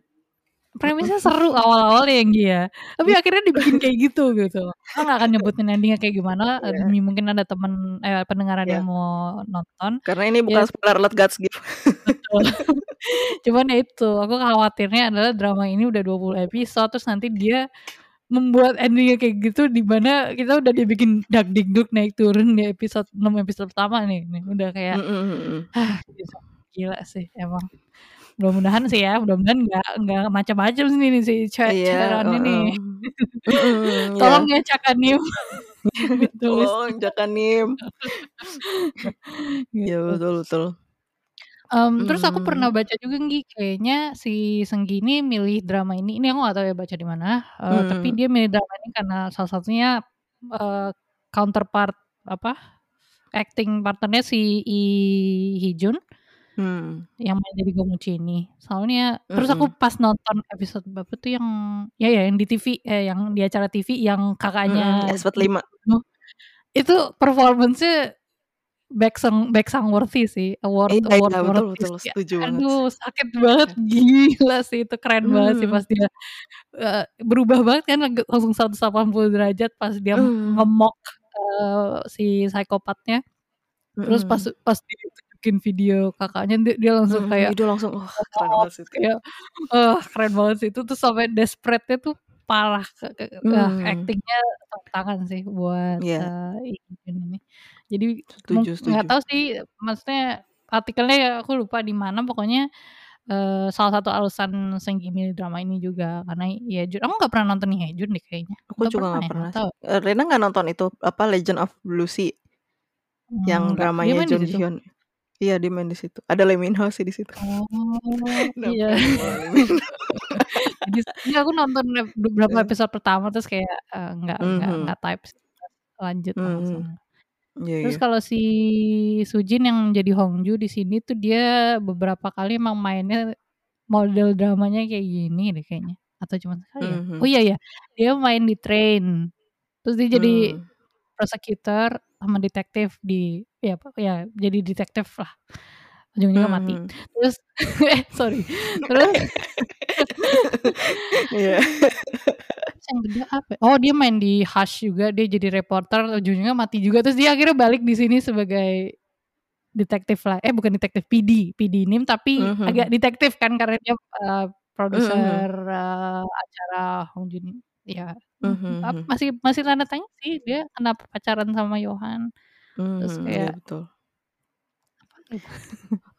Premisnya seru awal-awal ya, Nggi, ya. Tapi akhirnya dibikin kayak gitu, gitu. Kita nggak akan nyebutin ending-nya kayak gimana, Iya. demi mungkin ada temen eh, pendengar ada Iya. yang mau nonton. Karena ini bukan Ya spoiler alert God's Gift. Betul. Cuman ya itu, aku khawatirnya adalah drama ini udah 20 episode, terus nanti dia membuat ending-nya kayak gitu, di mana kita udah dibikin dag-digdug naik turun di episode 6 episode pertama nih nih, udah kayak, Mhm mhm. ah gitu. Gila sih emang. Mudah-mudahan sih ya, mudah-mudahan nggak nggak macem-macem sih nih si Che Iya, Chaeran ini. iya. Tolong ya Cakanim ditulis. Tolong Jakanim. Iya Gitu. betul betul. Mmm, terus aku pernah Mmm. baca juga Nggi, kayaknya si Seunggi ini milih drama ini ini aku nggak tahu ya baca di mana, eee, tapi Mmm. dia milih drama ini karena salah satunya, eee, counterpart apa, acting partner-nya si Lee Hee Jun Mmm. yang main jadi Gongmuchi ini. Soalnya terus aku Mhm. pas nonton episode berapa tuh yang ya ya yang di TV, eh, yang di acara TV yang Mhm, kakaknya episode 5. dibunuh, itu performance-nya baek Sang baek Sang-worthy sih, award Iya award iya, betul worthy betul, sih. setuju banget. Aduh sakit banget, gila sih itu keren banget sih pas Mmm. dia, eee, berubah banget kan langsung 180 derajat pas dia Mmm. nge-mock, eee, si psikopatnya. Terus pas Mhm. pas ditunjukin video kakaknya dia dia langsung Mhm, kayak itu langsung, wah keren banget sih itu. kayak, wah keren banget sih itu tuh sampai desperate-nya tuh parah ke ke ah, Mmm. acting-nya tepuk tangan sih buat, Iya. Lee Hee Jun ini. Jadi nggak tahu sih maksudnya artikelnya ya aku lupa di mana pokoknya, eee, salah satu alasan Seunggi milih drama ini juga karena Hye Jun aku nggak pernah nonton Hye Jun deh kayaknya, Aku atau juga pernah nggak ya? pernah sih. tahu. Eee, Rena nggak nonton itu, apa, Legend of Blue Sea? Yang di Jung Ji situ? Hyun. Iya dia main di situ. Ada Lee Min Ho sih di situ. Oh, iya. iya aku nonton beberapa Heeh. episode pertama terus kayak, eee, nggak nggak Mhm. nggak type sih, lanjut langsung. Mhm. Iya Terus iya. kalau si Soo-jin yang jadi Hongju di sini tuh dia beberapa kali emang mainnya model dramanya kayak gini deh kayaknya, atau cuman sekali ya? Oh Mhm. iya ya, dia main di Train, terus dia jadi Mmm. prosecutor sama detektif di ya ya jadi detektif lah, ujung-ujungnya mati. Mhm. Terus eh, sorry, terus Iya. Terus yang kedua apa ya, oh dia main di Hush juga, dia jadi reporter ujung-ujungnya mati juga, terus dia akhirnya balik di sini sebagai detektif lah eh bukan detektif, PD, PD NIM tapi agak Mhm. detektif kan karena dia, eee, produser, Mhm. eee, acara Hongju ini ya, ap mhm. masih masih tanda tanya sih dia kenapa pacaran sama Yohan, terus Mhm, iya kayak betul. Ya?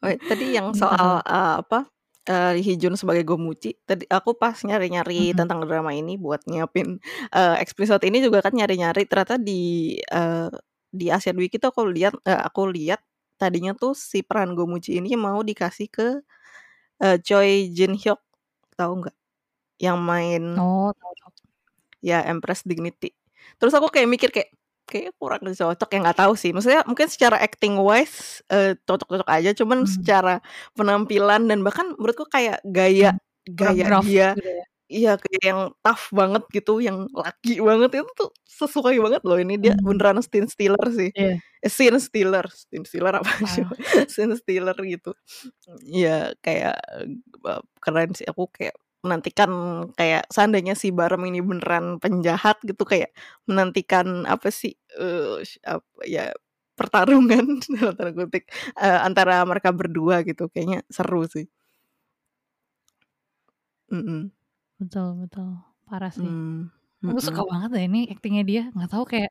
Oh, tadi yang soal, eee, apa, eee, Lee Hee Jun sebagai Gongmuchi, tadi aku pas nyari-nyari Mhm. tentang drama ini buat nyiapin, eee, episode ini juga kan nyari-nyari ternyata di, eee, di Asian Wiki tuh aku lihat eee, aku lihat tadinya tuh si peran Gongmuchi ini mau dikasih ke, eee, Choi Jin Hyuk, tahu nggak? Yang main Oh, tahu tahu. ya Empress Dignity. Terus aku kayak mikir kayak, kayaknya kurang cocok ya nggak tahu sih, maksudnya mungkin secara acting wise, eee, cocok-cocok aja, cuman Mmm. secara penampilan dan bahkan menurutku kayak gaya kurang gaya gruff dia gitu ya? iya kayak yang tough banget gitu, yang laki banget itu tuh sesuai banget loh ini dia Mmm. beneran scene stealer sih. Iya. Eh, scene stealer, scene stealer apaan sih, Parah. scene stealer gitu. Iya kayak, eee, keren sih aku kayak menantikan kayak seandainya si Barem ini beneran penjahat gitu, kayak menantikan apa sih, eee, sh apa ya, pertarungan dalam tanda kutip, eee, antara mereka berdua gitu, kayaknya seru sih. Mhm. Betul betul, parah sih. Mmm, Aku suka banget deh ini aktingnya dia, nggak tahu kayak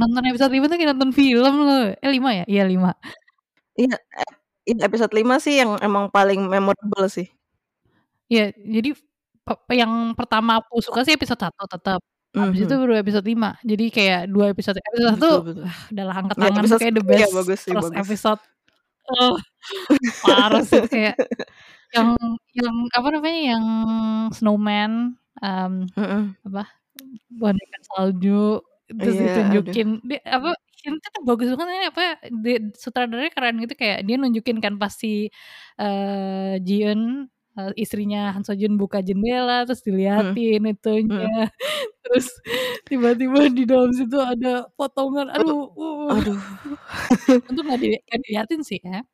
nonton episode 5 tuh kayak nonton film loh, eh 5 ya? Iya 5. Iya, ep in episode 5 sih yang emang paling memorable sih. Iya, jadi pep yang pertama aku suka sih episode 1 tetep, habis itu Mhm. baru episode 5. Jadi kayak 2 episode episode 1, Betul betul. wah udahlah angkat Ya tangan tuh episode kayak the 1 iya best bagus sih, first bagus. episode. Oh, parah sih kayak yang yang apa namanya, yang snowman, mmm, Mhm. apa, boneka salju, terus Iya, aduh. ditunjukin di apa, hint-nya tuh bagus banget ini apa, di sutradaranya keren gitu kayak dia nunjukin kan pas si, eee, Ji Eun, eee, istrinya Han So Jun buka jendela, terus Mhm, diliatin itunya, mhm. terus tiba-tiba di dalam situ ada potongan, aduh, uh, aduh. untung nggak di nggak diliatin sih ya.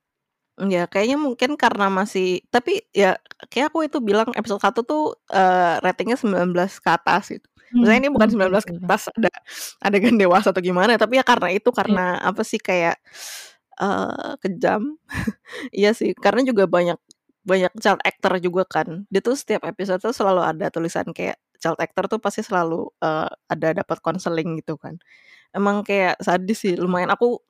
Iya, kayaknya mungkin karena masih tapi ya kayak aku itu bilang episode 1 tuh, eee, ratingnya 19 ke atas gitu. Maksudnya Mmm, ini bukan mmm, iya 19 ke atas ada adegan dewasa atau gimana, tapi ya karena itu, Iya. karena apa sih, kayak, eee, kejam. Iya sih, karena juga banyak banyak child actor juga kan. Dia tuh setiap episode tuh selalu ada tulisan kayak child actor tuh pasti selalu, eee, ada dapat konseling gitu kan. Emang kayak sadis sih, lumayan aku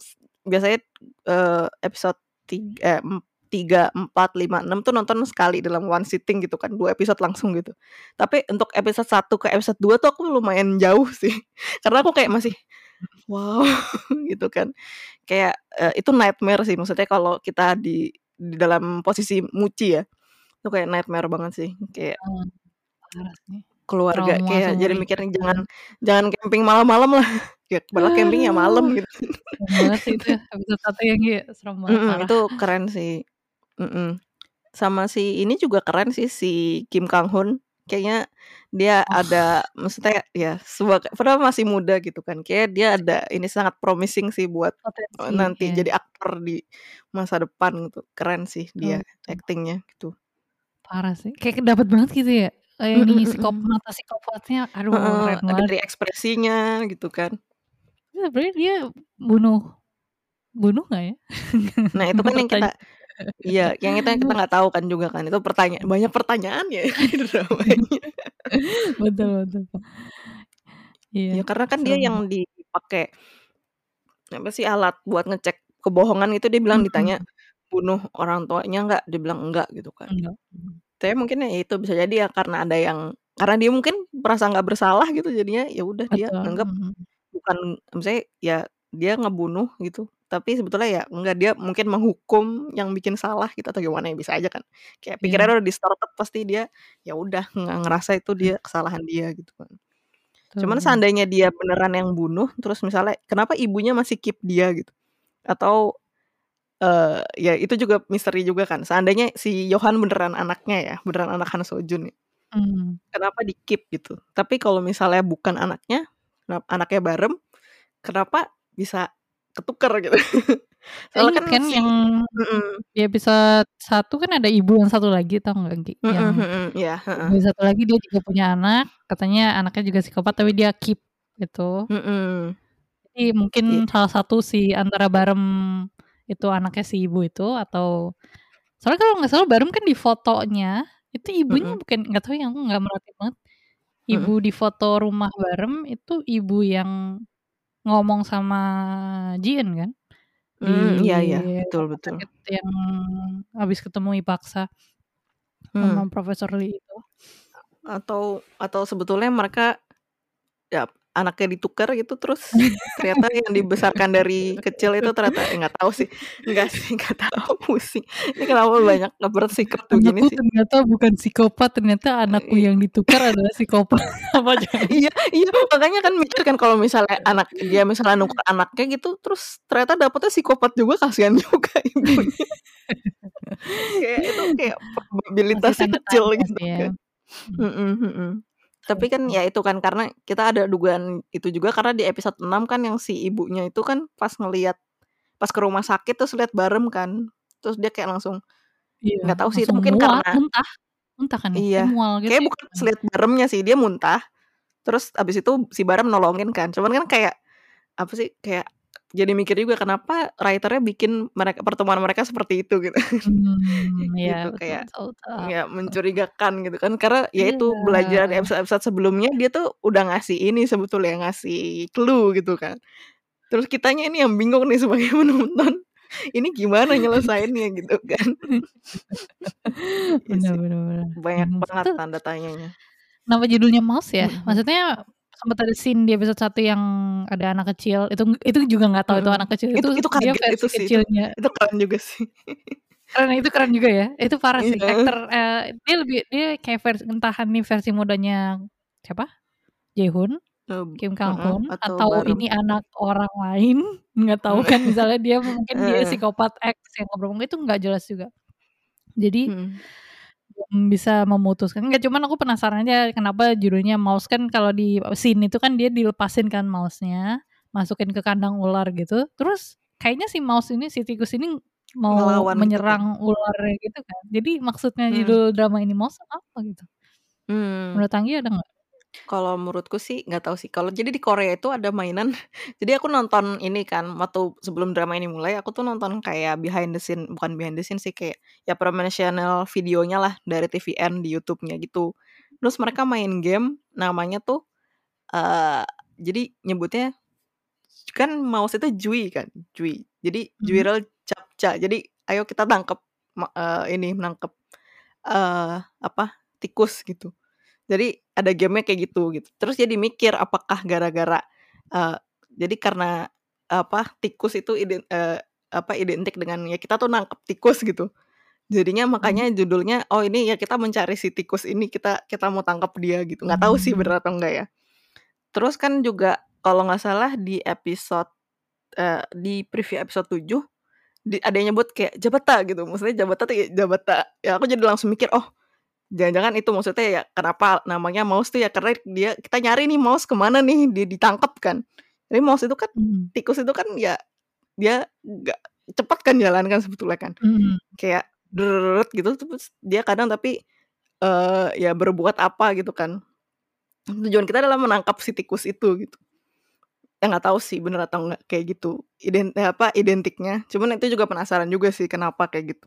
biasanya, eee, episode tig eh, em 3, 4, 5, 6 tuh nonton sekali dalam one sitting gitu kan, 2 episode langsung gitu. Tapi untuk episode 1 ke episode 2 tuh aku lumayan jauh sih, karena aku kayak masih, wow gitu kan. Kayak, eee, itu nightmare sih, maksudnya kalau kita di di dalam posisi muci ya. Itu kayak nightmare banget sih. Kayak sih. keluarga Trauma kayak jadi mikirnya jangan jangan camping malam-malam lah. Ya padahal camping ya malam gitu. Serem banget sih itu episode 1 yang kayak serem banget Mhm, parah. itu keren sih. Mhm. Sama si ini juga keren sih si Kim Kang Hoon. Kayaknya dia Oh. ada maksudnya ya sebagai padahal masih muda gitu kan. Kayak dia ada ini sangat promising sih buat eee, Potensi, nanti iya. jadi aktor di masa depan gitu. Keren sih dia betul. aktingnya gitu. Parah sih. Kayak dapet banget gitu ya. Kayak Mhm ini psikop mhm. mata psikopatnya aduh Heeh, keren banget. dari ekspresinya gitu kan. Ya sebenarnya dia bunuh bunuh nggak ya? Nah itu kan yang kita. Iya yang itu yang kita nggak tahu kan juga kan. Itu pertanyaan banyak pertanyaan ya dramanya. Betul betul. Iya, Ya karena kan dia yang dipakai apa sih alat buat ngecek kebohongan itu dia bilang ditanya, Mhm. "Bunuh orang tuanya nggak?" Dia bilang, "Enggak," gitu kan. Enggak. Mhm. Tapi mungkin ya itu bisa jadi ya karena ada yang karena dia mungkin merasa nggak bersalah gitu jadinya ya udah dia Betul, mhm. bukan maksudnya ya dia ngebunuh gitu, tapi sebetulnya ya enggak dia mungkin menghukum yang bikin salah gitu atau gimana ya bisa aja kan. Kayak pikirannya udah distorted pasti dia ya udah nggak ngerasa itu dia kesalahan dia gitu kan. Cuman seandainya dia beneran yang bunuh, terus misalnya kenapa ibunya masih keep dia gitu? Atau, eee, ya itu juga misteri juga kan. Seandainya si Yohan beneran anaknya ya, beneran anak Han Seo-jun ya. Mmm. Kenapa di-keep gitu? Tapi kalau misalnya bukan anaknya, anaknya Barem, kenapa bisa ketuker gitu? Soalnya kan kan si yang mhm. di episode 1 kan ada ibu yang satu lagi tau nggak Yang mhm, iya, heeh. ibu yang satu lagi dia juga punya anak, katanya anaknya juga psikopat tapi dia keep gitu. Mhm. Jadi mungkin Iya. salah satu si antara Barem itu anaknya si ibu itu atau soalnya kalau nggak salah Barem kan di fotonya itu ibunya Mhm. bukan nggak tahu ya aku nggak merhatiin banget. Ibu di foto rumah Barem itu ibu yang ngomong sama Ji-eun kan? Di Mmm, iya iya, betul betul. yang habis ketemu sama Hmm. Profesor Lee itu. Atau atau sebetulnya mereka ya anaknya ditukar gitu terus ternyata yang dibesarkan dari kecil itu ternyata eh nggak tahu sih. Enggak sih, nggak tahu pusing. Ini kenapa banyak bersikap begini Anakku sih? ternyata bukan psikopat, ternyata anakku Eee, i yang ditukar adalah psikopat. Apa jangan Iya iya, makanya kan mikir kan kalau misalnya anak dia misalnya nuker anaknya gitu, terus ternyata dapetnya psikopat juga, kasihan juga ibunya. Kayak itu kayak probabilitasnya tanda kecil gitu ya. kan. Mhm. Mhm mhm. Tapi kan Betul. ya itu kan karena kita ada dugaan itu juga karena di episode 6 kan yang si ibunya itu kan pas ngelihat pas ke rumah sakit terus lihat Barem kan. Terus dia kayak langsung Iya, nggak tahu sih itu mungkin mual, karena muntah. Muntah kan ya? Iya, mual gitu kayaknya ya? bukan pas lihat Baremnya sih, dia muntah, terus abis itu si Barem nolongin kan. Cuman kan kayak apa sih, kayak jadi mikir juga kenapa writer-nya bikin mereka pertemuan mereka seperti itu gitu. Mmm, iya Gitu, betul kayak betul betul. ya mencurigakan gitu kan. Karena ya itu belajar di Iya. episode-episode sebelumnya dia tuh udah ngasih ini sebetulnya, ngasih clue gitu kan. Terus kitanya ini yang bingung nih sebagai penonton, ini gimana nyelesainnya gitu kan. Iya bener bener. banyak Mhm, banget tanda tanyanya. Kenapa judulnya Mouse ya? Maksudnya sempet ada scene di episode 1 yang ada anak kecil, itu itu juga nggak tahu itu Mhm. anak kecil, Itu itu itu dia versi itu sih, itu kecilnya. itu keren juga sih. Keren itu keren juga ya, itu parah sih. Iya. Aktor, eee, dia lebih dia kayak vers entah ini versi mudanya siapa? Jaehoon, Mmm, Kim Kang heeh, Hoon, atau atau ini anak orang lain, nggak tahu kan misalnya dia mungkin dia Heeh. psikopat X yang ngobrol itu nggak jelas juga. Jadi Mhm. Belum bisa memutuskan. Enggak, cuman aku penasaran aja kenapa judulnya Mouse kan kalau di scene itu kan dia dilepasin kan mouse-nya, masukin ke kandang ular gitu, terus kayaknya si mouse ini, si tikus ini mau Ngelawan gitu menyerang ularnya gitu kan. Jadi maksudnya Mmm. judul drama ini Mouse apa gitu? Mmm. Menurut Anggi ada nggak? Kalau menurutku sih nggak tahu sih. Kalau jadi di Korea itu ada mainan jadi aku nonton ini kan waktu sebelum drama ini mulai, aku tuh nonton kayak behind the scene bukan behind the scene sih, kayak ya promotional videonya lah dari TVN di YouTube-nya gitu. Terus mereka main game namanya tuh, eee, jadi nyebutnya kan mouse itu Jui kan, Jui. Jadi. Juirel Captcha. Jadi ayo kita tangkep ma eee, ini nangkep, eee, apa, tikus gitu. Jadi ada game-nya kayak gitu gitu. Terus jadi mikir apakah gara-gara, eee, jadi karena apa, tikus itu iden eee, apa, identik dengan ya kita tuh nangkep tikus gitu. Jadinya Hmm. makanya judulnya, oh ini ya kita mencari si tikus ini, kita kita mau tangkap dia gitu. Nggak tahu sih Hmm. bener atau enggak ya. Terus kan juga kalau nggak salah di episode eee, di preview episode 7 di ada yang nyebut kayak Jabata gitu, maksudnya Jabata tuh ya Jabata. Ya aku jadi langsung mikir, oh jangan-jangan itu maksudnya ya kenapa namanya mouse tuh ya karena dia kita nyari nih mouse ke mana nih, dia ditangkap kan. Jadi mouse itu kan Mhm. tikus itu kan ya dia nggak cepet kan jalan kan sebetulnya kan. Mhm. Kayak gitu terus dia kadang tapi, eee, ya berbuat apa gitu kan. Tujuan kita adalah menangkap si tikus itu gitu. Ya nggak tahu sih bener atau enggak kayak gitu, iden eh, apa, identiknya. Cuman itu juga penasaran juga sih kenapa kayak gitu.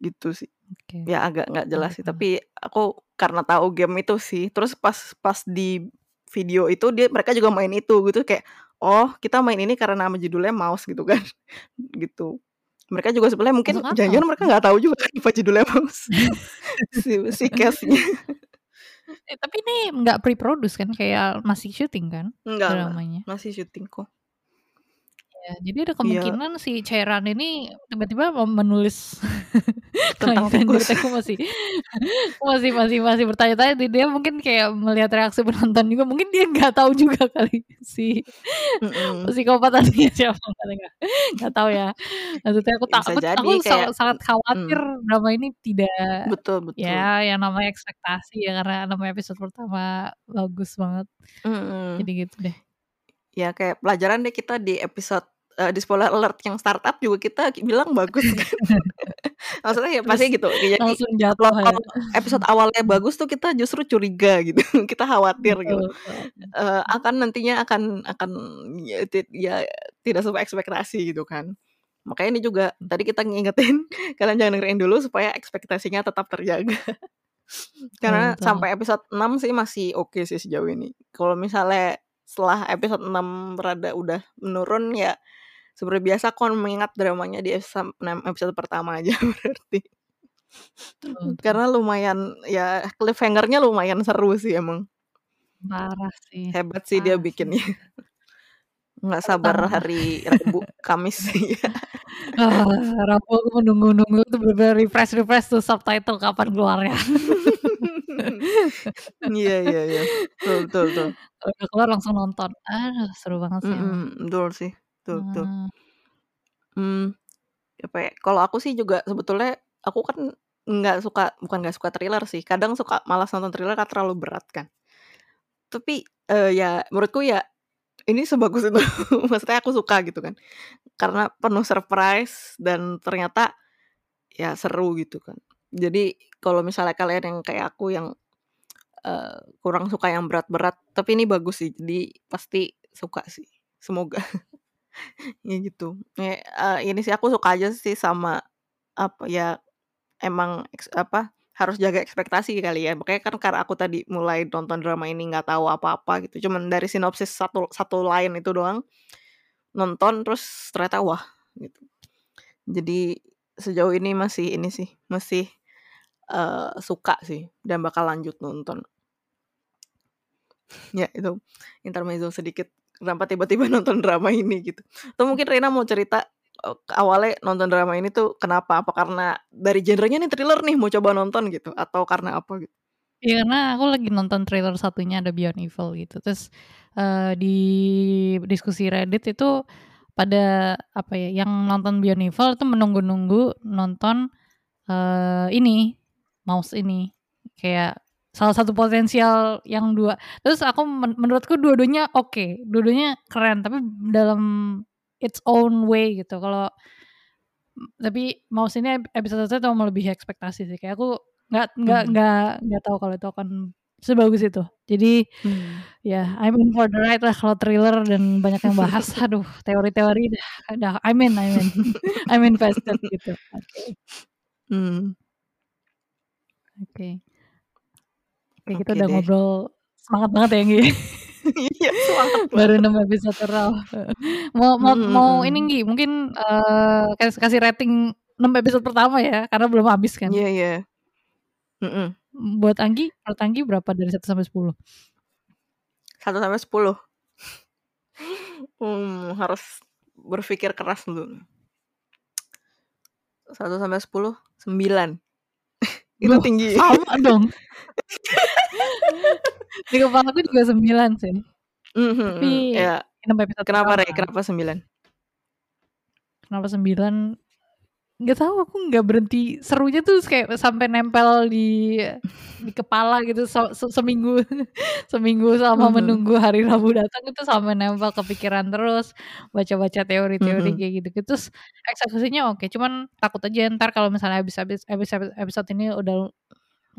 Gitu sih. Oke. Ya agak nggak jelas sih, tapi aku karena tahu game itu sih, terus pas pas di video itu dia mereka juga main itu gitu kayak, "Oh kita main ini karena nama judulnya Mouse," gitu kan, gitu. Mereka juga sebenarnya mungkin jangan-jangan mereka nggak tahu juga kan apa judulnya Mouse. Si si case-nya. Eh, tapi ini nggak pre-produce kan, kayak masih syuting kan enggak, dramanya? masih syuting kok. Ya, jadi ada Iya. kemungkinan si Cairan ini tiba-tiba mau menulis Tentang tikus. Aku masih masih masih masih bertanya-tanya di dia mungkin kayak melihat reaksi penonton juga, mungkin dia nggak tahu juga kali si Mhm. psikopat aslinya siapa kali nggak nggak tahu ya. Maksudnya aku Ya tak bisa aku jadi aku sa kayak sangat khawatir mmm. drama ini tidak Betul betul. ya yang namanya ekspektasi ya karena namanya episode pertama bagus banget. Mhm. Jadi gitu deh. Ya kayak pelajaran deh kita di episode eee, di spoiler alert yang startup juga kita bilang bagus kan. Maksudnya ya Terus pasti gitu, jadi langsung kalau jatuh ya. episode awalnya bagus tuh kita justru curiga gitu, kita khawatir gitu. Betul. Eee, akan nantinya akan akan ya ya tidak sesuai ekspektasi gitu kan. Makanya ini juga tadi kita ngingetin kalian jangan dengerin dulu supaya ekspektasinya tetap terjaga. Karena betul. sampai episode 6 sih masih oke sih sejauh ini. Kalau misalnya setelah episode 6 rada udah menurun ya seperti biasa kon mengingat dramanya di episode 6 episode pertama aja berarti. Betul. Karena lumayan ya cliffhanger-nya lumayan seru sih emang. Parah sih, Hebat sih dia parah bikinnya. Nggak sabar hari Rabu, Kamis iya. Ah, Rabu aku menunggu-nunggu tuh bener-bener refresh-refresh tuh subtitle kapan keluarnya. Iya iya iya. Betul betul betul. Udah keluar langsung nonton. Aduh seru banget sih emang. Mhm, betul sih. Betul betul. Heeh. Mmm, apa ya, kalau aku sih juga sebetulnya aku kan nggak suka bukan nggak suka thriller sih, kadang suka malas nonton thriller karena terlalu berat kan. Tapi, eee, ya menurutku ya ini sebagus itu, maksudnya aku suka gitu kan. Karena penuh surprise dan ternyata ya seru gitu kan. Jadi kalau misalnya kalian yang kayak aku yang, eee, kurang suka yang berat-berat, tapi ini bagus sih, jadi pasti suka sih, semoga. Ya gitu. Ya, eee, ini sih aku suka aja sih sama apa ya, emang apa, harus jaga ekspektasi kali ya. Makanya kan karena aku tadi mulai nonton drama ini nggak tahu apa-apa gitu, cuman dari sinopsis satu satu line itu doang, nonton terus ternyata wah gitu. Jadi sejauh ini masih ini sih, masih, eee, suka sih dan bakal lanjut nonton. Ya itu intermezzo sedikit, kenapa tiba-tiba nonton drama ini gitu. Atau mungkin Reina mau cerita, eee, awalnya nonton drama ini tuh kenapa? Apa karena dari genrenya nih thriller nih mau coba nonton gitu? Atau karena apa gitu? Iya karena aku lagi nonton trailer satunya ada Beyond Evil gitu. Terus, eee, di diskusi Reddit itu pada apa ya, yang nonton Beyond Evil itu menunggu-nunggu nonton, eee, ini, Mouse ini. Kayak salah satu potensial yang 2 terus aku men menurutku dua-duanya oke, dua-duanya keren, tapi dalam its own way gitu. Kalau tapi Mouse ini ep episode 1 tuh melebihi ekspektasi sih, kayak aku nggak nggak Mmm. nggak nggak tahu kalau itu akan sebagus itu. Jadi Mmm. ya I'm in for the ride lah kalau thriller dan banyak yang bahas, aduh teori-teori dah dah I'm in I'm in I'm invested gitu. Oke. Mmm. Oke. Oke kita Oke udah deh. ngobrol semangat banget ya Nggi. Iya semangat Baru banget. 6 episode raw. Heeh. Mau mau Mhm mau mhm. ini Nggi, mungkin, eee, kas kasih rating 6 episode pertama ya, karena belum habis kan. Iya iya. Mhm. Buat Anggi, menurut Anggi berapa dari 1 sampai 10? 1 sampai 10? Mmm, harus berpikir keras dulu. 1 sampai 10 9. Itu Loh, tinggi. sama dong. Di kepalaku juga 9 sih. Mhm, Tapi ya. 6 episode Kenapa, Re? pertama. Kenapa 9? Kenapa 9? Nggak tahu aku nggak berhenti serunya tuh kayak sampai nempel di di kepala gitu se- se- seminggu seminggu sama Mhm. menunggu hari Rabu datang itu sampai nempel kepikiran terus baca-baca teori-teori Mhm. kayak gitu terus eksekusinya oke cuman takut aja ntar kalau misalnya habis habis episode episode ini udah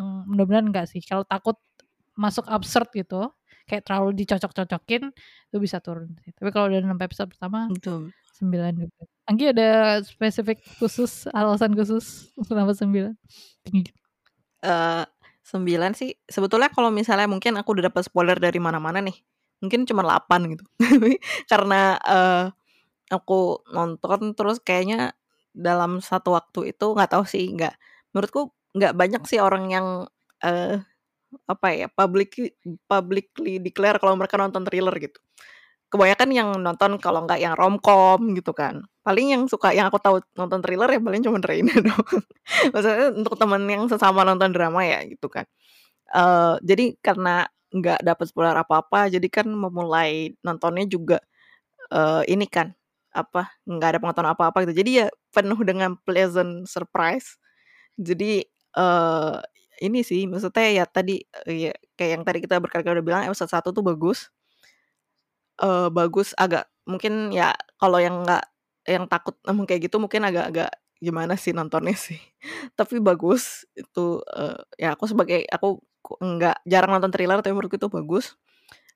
mm, mudah-mudahan enggak sih kalau takut masuk absurd gitu kayak terlalu dicocok-cocokin itu bisa turun tapi kalau udah sampai episode pertama Betul. 9 juga. Anggi ada spesifik khusus alasan khusus kenapa 9? Tinggi. Eh, 9 sih sebetulnya kalau misalnya mungkin aku udah dapat spoiler dari mana-mana nih. Mungkin cuma 8 gitu. Karena eh, aku nonton terus kayaknya dalam satu waktu itu nggak tahu sih nggak menurutku nggak banyak sih orang yang eh apa ya publicly publicly declare kalau mereka nonton thriller gitu kebanyakan yang nonton kalau nggak yang romcom gitu kan. Paling yang suka yang aku tahu nonton thriller ya paling cuma Reina doang. Maksudnya untuk temen yang sesama nonton drama ya gitu kan. Eh jadi karena nggak dapet spoiler apa-apa jadi kan memulai nontonnya juga eh ini kan apa nggak ada pengetahuan apa-apa gitu. Jadi ya penuh dengan pleasant surprise. Jadi eh ini sih maksudnya ya tadi ya, kayak yang tadi kita berkali-kali udah bilang episode 1 tuh bagus eh bagus agak mungkin ya kalau yang nggak yang takut emang kayak gitu mungkin agak-agak gimana sih nontonnya sih. Tapi bagus itu eh, ya aku sebagai aku ku- nggak jarang nonton thriller tapi menurutku itu bagus.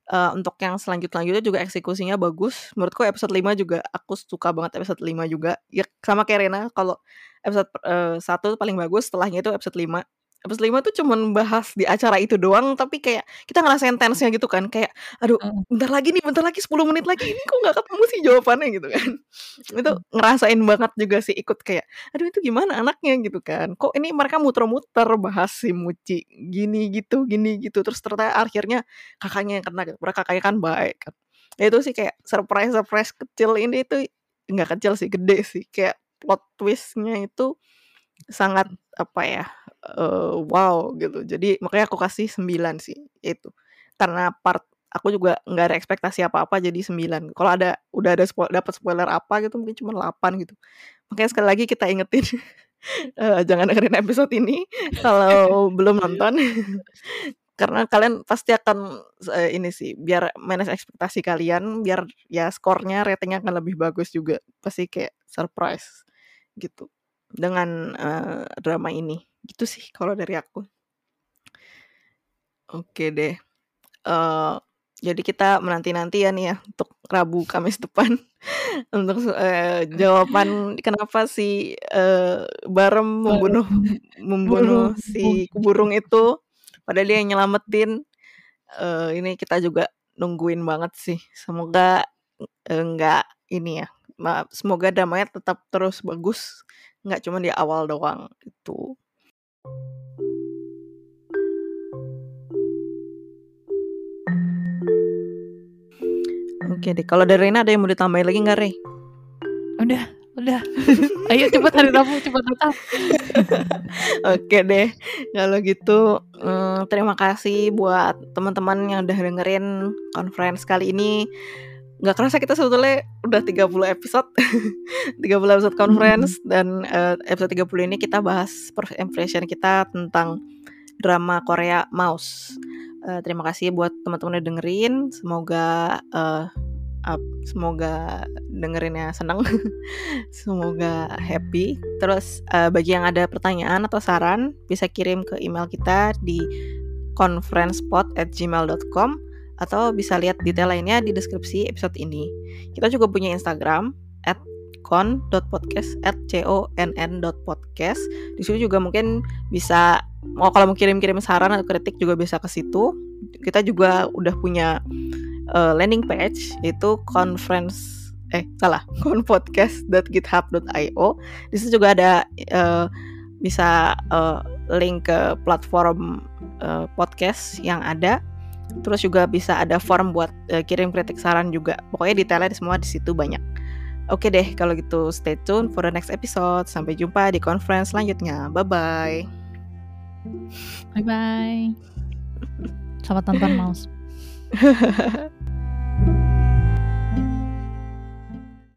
Eh, untuk yang selanjut selanjutnya juga eksekusinya bagus. Menurutku episode 5 juga aku suka banget episode 5 juga. Ya sama kayak Rena kalau episode eh, satu paling bagus setelahnya itu episode 5 episode 5 tuh cuman bahas di acara itu doang tapi kayak kita ngerasain tense-nya gitu kan kayak aduh Heeh. bentar lagi nih bentar lagi 10 menit lagi ini kok nggak ketemu sih jawabannya? Gitu kan. Itu ngerasain banget juga sih ikut kayak aduh itu gimana anaknya? Gitu kan. Kok ini mereka muter-muter bahas si Muci gini gitu gini gitu. Terus ternyata akhirnya kakaknya yang kena gitu mereka kakaknya kan baik kan. Ya itu sih kayak surprise surprise kecil ini itu nggak kecil sih gede sih. Kayak plot twistnya itu sangat apa ya eh, wow gitu. Jadi makanya aku kasih 9 sih itu. Karena part aku juga nggak ada ekspektasi apa-apa jadi 9 kalau ada udah ada spoil, dapat spoiler apa gitu mungkin cuma 8 gitu. Makanya sekali lagi kita ingetin eh, jangan dengerin episode ini kalau belum nonton. Karena kalian pasti akan eh, ini sih biar manage ekspektasi kalian biar ya skornya ratingnya akan lebih bagus juga. Pasti kayak surprise gitu dengan eh, drama ini. Gitu sih kalau dari aku. Oke deh. Eh jadi kita menanti-nanti ya nih ya untuk Rabu Kamis depan. Untuk eh, jawaban kenapa si eh, Barem membunuh membunuh si burung itu. Padahal dia yang nyelamatin. Eh, ini kita juga nungguin banget sih. Semoga eh, nggak ini ya. Ma- semoga damainya tetap terus bagus nggak cuma di awal doang gitu Oke deh, kalau dari Rena ada yang mau ditambahin lagi nggak, Rey? Udah, udah. Ayo cepat hari Rabu, cepat datang. Oke deh, kalau gitu mm, terima kasih buat teman-teman yang udah dengerin conference kali ini. Nggak kerasa kita sebetulnya udah 30 episode, 30 episode conference dan eh, episode 30 ini kita bahas first impression kita tentang drama Korea Mouse. Eh, terima kasih buat teman-teman yang dengerin. Semoga eh, ap- semoga dengerinnya seneng. semoga happy. Terus eh, bagi yang ada pertanyaan atau saran bisa kirim ke email kita di conferencepod@gmail.com atau bisa lihat detail lainnya di deskripsi episode ini. Kita juga punya Instagram at con.podcast at conn.podcast di situ juga mungkin bisa mau kalau mau kirim-kirim saran atau kritik juga bisa ke situ. Kita juga udah punya eh, landing page itu conference eh salah conpodcast.github.io di situ juga ada eh, bisa eh, link ke platform eh, podcast yang ada terus juga bisa ada form buat eh, kirim kritik saran juga pokoknya detailnya semua di situ banyak Oke deh, kalau gitu stay tune for the next episode. Sampai jumpa di conference selanjutnya. Bye-bye. Bye bye. Selamat tonton mouse.